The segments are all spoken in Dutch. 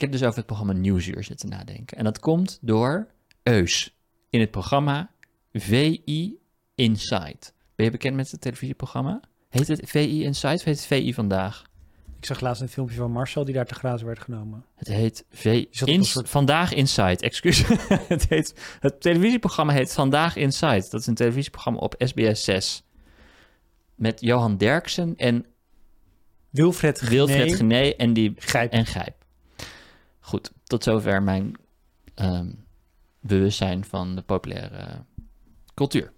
Ik heb dus over het programma Nieuwsuur zitten nadenken. En dat komt door Eus in het programma VI Inside. Ben je bekend met het televisieprogramma? Heet het VI Inside of heet het VI Vandaag? Ik zag laatst een filmpje van Marcel die daar te grazen werd genomen. Het heet v zat op een Ins- soort- Vandaag Inside, excuus. het, heet, het televisieprogramma heet Vandaag Inside. Dat is een televisieprogramma op SBS 6. Met Johan Derksen en Wilfred Wilfred Gené, Gené en, die, Gijp. en Gijp. Goed, tot zover mijn ehm, bewustzijn van de populaire cultuur.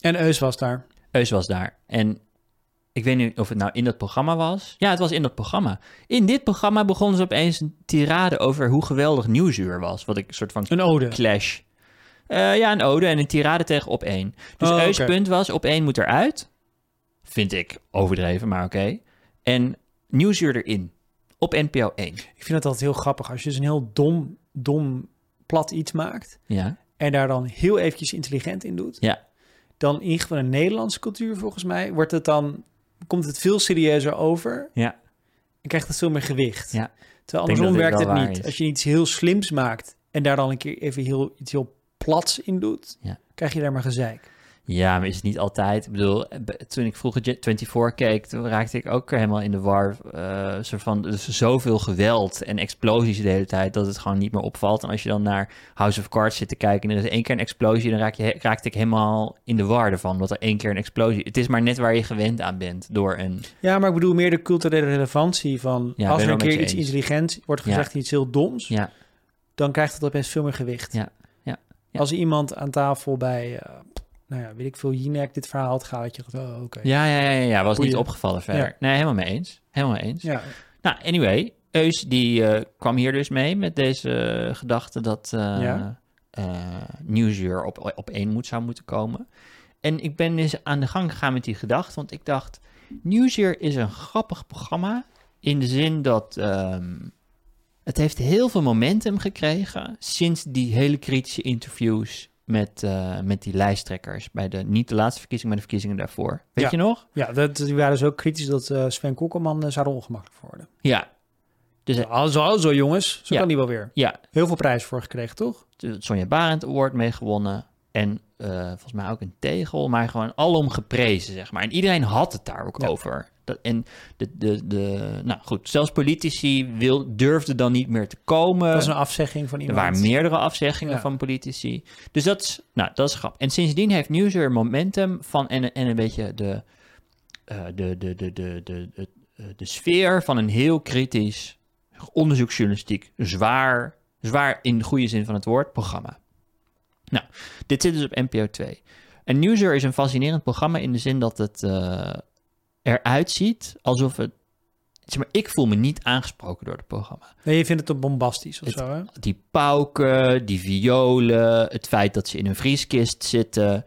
En Eus was daar. Eus was daar. En ik weet niet of het nou in dat programma was. Ja, het was in dat programma. In dit programma begonnen ze opeens een tirade over hoe geweldig Nieuwsuur was. Wat ik een soort van Een ode. clash. Eh, ja, een ode en een tirade tegen op één. Dus Oh, Eus punt was, op één moet eruit. Vind ik overdreven, maar oké. En Nieuwsuur erin. Op NPO 1. Ik vind het altijd heel grappig als je dus een heel dom, dom, plat iets maakt. Ja, En daar dan heel eventjes intelligent in doet. Ja. Dan in ieder geval een Nederlandse cultuur volgens mij wordt het dan, komt het veel serieuzer over. ja. En krijgt het veel meer gewicht. Ja. Terwijl andersom werkt het niet. is. Als je iets heel slims maakt en daar dan een keer even heel, iets heel plats in doet, Ja. krijg je daar maar gezeik. Ja, maar is het niet altijd? Ik bedoel, eh, toen ik vroeger Jet 24 keek, toen raakte ik ook helemaal in de war. eh soort van, dus zoveel geweld en explosies de hele tijd, dat het gewoon niet meer opvalt. En als je dan naar House of Cards zit te kijken en er is één keer een explosie, dan raak je, raakte ik helemaal in de war ervan, dat er één keer een explosie... Het is maar net waar je gewend aan bent door een... Ja, maar ik bedoel meer de culturele relevantie van Ja, als er een keer iets eens. intelligents wordt Ja. gezegd, iets heel doms, Ja, dan krijgt het opeens veel meer gewicht. Ja, ja, ja. Als iemand aan tafel bij, eh, nou ja, weet ik veel, Jinek dit verhaal had gehaald, je dacht, oh, oké. ja, ja, ja, ja, ja, was niet opgevallen verder. Ja. Nee, helemaal mee eens. Helemaal mee eens. Ja, Nou, anyway, Eus die eh, kwam hier dus mee met deze eh, gedachte dat eh Ja. op, op één moet, zou moeten komen. En ik ben dus aan de gang gegaan met die gedachte, want ik dacht, Nieuwsuur is een grappig programma in de zin dat ehm, het heeft heel veel momentum gekregen sinds die hele kritische interviews met, eh, met die lijsttrekkers bij de, niet de laatste verkiezing, maar de verkiezingen daarvoor. Weet Ja. je nog? ja dat, die waren zo kritisch dat eh, Sven Kokkelman uh, zou er ongemakkelijk voor worden. Ja. Dus eh, Al zo, jongens, zo Ja. kan die wel weer. ja, Heel veel prijs voor gekregen, toch? Sonja Barend Award mee gewonnen. En eh, volgens mij ook een tegel, maar gewoon alom geprezen, zeg maar. En iedereen had het daar ook Ja. over. Dat, en de, de, de, nou goed, zelfs politici wil, durfden dan niet meer te komen. Dat was een afzegging van er iemand. waren meerdere afzeggingen Ja. van politici. Dus dat is, nou, dat is grappig. En sindsdien heeft Nieuwsuur momentum van en, en een beetje de, eh, de, de, de, de, de, de, eh, de sfeer van een heel kritisch onderzoeksjournalistiek, zwaar, zwaar in de goede zin van het woord, programma. Nou, dit zit dus op NPO 2. En Nieuwsuur is een fascinerend programma in de zin dat het eh, eruit ziet alsof het... Zeg maar, ik voel me niet aangesproken door het programma Nee, je vindt het te bombastisch of Het- zo, hè? die pauken, die violen, het feit dat ze in een vrieskist zitten.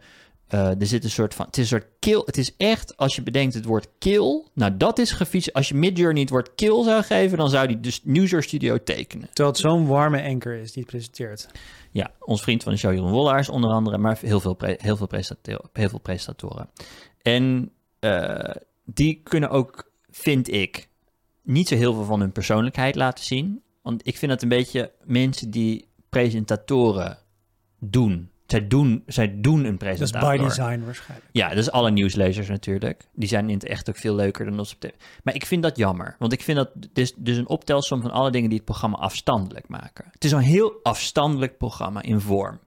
Eh, er zit een soort van, het is een soort kill. Het is echt, als je bedenkt het woord kill, nou dat is gefiets. Als je Midjourney het woord kill zou geven, dan zou die dus Nieuwsuur Studio tekenen. Terwijl het zo'n warme anker is die het presenteert. Ja, ons vriend van de show Jeroen Wollaars onder andere, maar heel veel, heel veel, presentatoren, heel veel presentatoren. En eh, die kunnen ook, vind ik, niet zo heel veel van hun persoonlijkheid laten zien. Want ik vind dat een beetje mensen die presentatoren doen. Zij doen, zij doen een Dat is presentator. by design waarschijnlijk. Ja, dat is alle nieuwslezers natuurlijk. Die zijn in het echt ook veel leuker dan ons op tv. Maar ik vind dat jammer. Want ik vind dat dus, dus een optelsom van alle dingen die het programma afstandelijk maken. Het is een heel afstandelijk programma in vorm.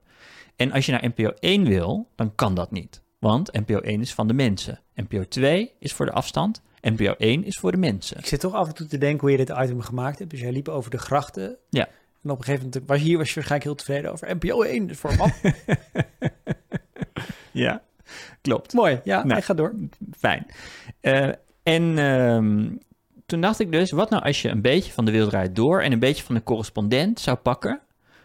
En als je naar NPO 1 wil, dan kan dat niet. Want NPO 1 is van de mensen. NPO 2 is voor de afstand. NPO 1 is voor de mensen. Ik zit toch af en toe te denken hoe je dit item gemaakt hebt. Dus jij liep over de grachten. Ja. En op een gegeven moment was je hier was je waarschijnlijk heel tevreden over. NPO 1 is voor man. Ja, klopt. Mooi, ja, Nou. hij gaat door. Fijn. Eh, en ehm, toen dacht ik dus, wat nou als je een beetje van de wereld door en een beetje van de correspondent zou pakken?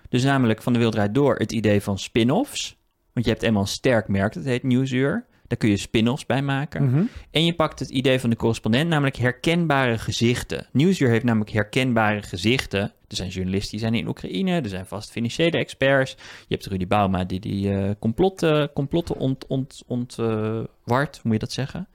Dus namelijk van de wereld door het idee van spin-offs. Want je hebt eenmaal een sterk merk, dat heet Nieuwsuur. Daar kun je spin-offs bij maken. Mhm. En je pakt het idee van de correspondent, namelijk herkenbare gezichten. Nieuwsuur heeft namelijk herkenbare gezichten. Er zijn journalisten die zijn in Oekraïne, er zijn vast financiële experts. Je hebt Rudy Bauma die die eh, complotten, complotten ont, ont, ont, wart, hoe moet je dat zeggen?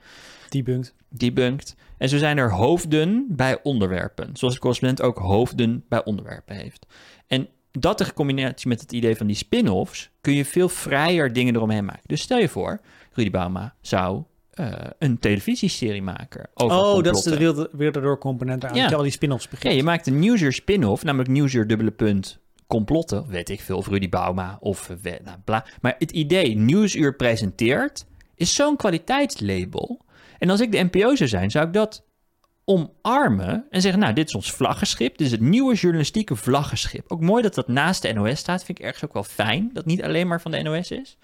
Debunked. debunked. En zo zijn er hoofden bij onderwerpen. Zoals de correspondent ook hoofden bij onderwerpen heeft. En dat in combinatie met het idee van die spin-offs... kun je veel vrijer dingen eromheen maken. Dus stel je voor, Rudy Bauma zou eh, een televisieserie maken over Oh, dat is de wereld, wereld door component aan Ja. je al die spin-offs Ja, begint. je maakt een Newsuur spin-off, namelijk Newsuur dubbele punt complotten. Weet ik veel, of Rudy Bauma of eh, nou, bla. Maar het idee Nieuwsuur presenteert is zo'n kwaliteitslabel. En als ik de NPO zou zijn, zou ik dat omarmen en zeggen, nou, dit is ons vlaggenschip. Dit is het nieuwe journalistieke vlaggenschip. Ook mooi dat dat naast de NOS staat. Vind ik ergens ook wel fijn, dat niet alleen maar van de NOS is.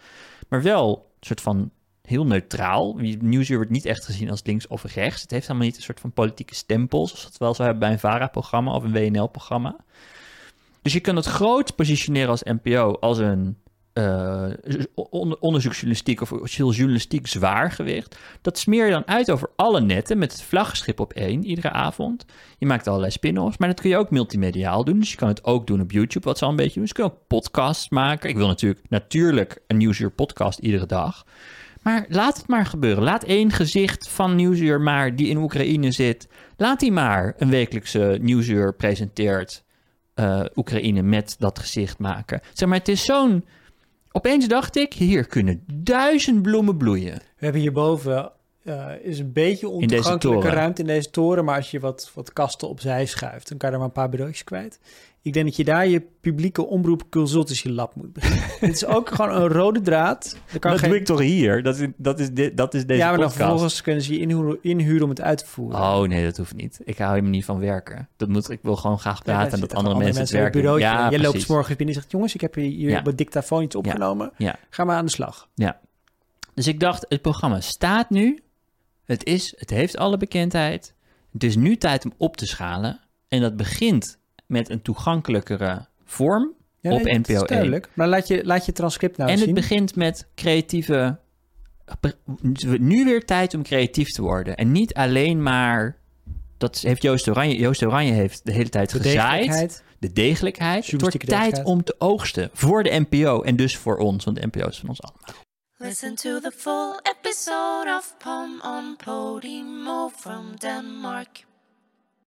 Maar wel een soort van heel neutraal. Nieuwsuur wordt niet echt gezien als links of rechts. Het heeft helemaal niet een soort van politieke stempel, zoals dat wel zou hebben bij een VARA-programma of een WNL-programma. Dus je kan het groot positioneren als NPO als een eh, on- onderzoeksjournalistiek of journalistiek zwaargewicht. Dat smeer je dan uit over alle netten met het vlaggenschip op één iedere avond. Je maakt allerlei spin-offs, maar dat kun je ook multimediaal doen. Dus je kan het ook doen op YouTube, wat ze al een beetje doen. Dus je kan ook podcasts maken. Ik wil natuurlijk, natuurlijk een Nieuwsuur podcast iedere dag. Maar laat het maar gebeuren. Laat één gezicht van Nieuwsuur maar die in Oekraïne zit. Laat die maar een wekelijkse Nieuwsuur presenteert. eh, Oekraïne met dat gezicht maken. Zeg maar, het is zo'n... Opeens dacht ik, hier kunnen duizend bloemen bloeien. We hebben hierboven eh is een beetje ontoegankelijke ruimte in deze toren. Maar als je wat, wat kasten opzij schuift, dan kan je er maar een paar bureautjes kwijt. Ik denk dat je daar je publieke omroep consultancy lab moet beginnen. Dit is ook gewoon een rode draad. Er kan dat geen... doe ik toch hier? Dat is, dat is, dit, dat is deze ja, maar dan vervolgens kunnen ze je inhuren, inhuren om het uit te voeren. Oh nee, dat hoeft niet. Ik hou helemaal niet van werken. Dat moet, ik wil gewoon graag Ja, praten en dat andere gewoon mensen het bureautje. Ja, Jij loopt s morgens binnen en zegt... jongens, ik heb hier Ja. op het dictafoon iets opgenomen. Ja. Ga maar aan de slag. Dus ik dacht, het programma staat nu. Het, is, het heeft alle bekendheid. Het is nu tijd om op te schalen. En dat begint met een toegankelijkere vorm. Ja, Op nee, NPO 1. duidelijk. Maar laat je, laat je transcript nou en zien. het begint met creatieve... Nu weer tijd om creatief te worden. En niet alleen maar... Dat heeft Joost Oranje... Joost Oranje heeft de hele tijd de gezaaid. degelijkheid. De degelijkheid. Het wordt Journalistieke tijd om te oogsten. Voor de NPO. En dus voor ons. Want de NPO is van ons allemaal. Listen to the full episode of Pom on Podimo from Denmark.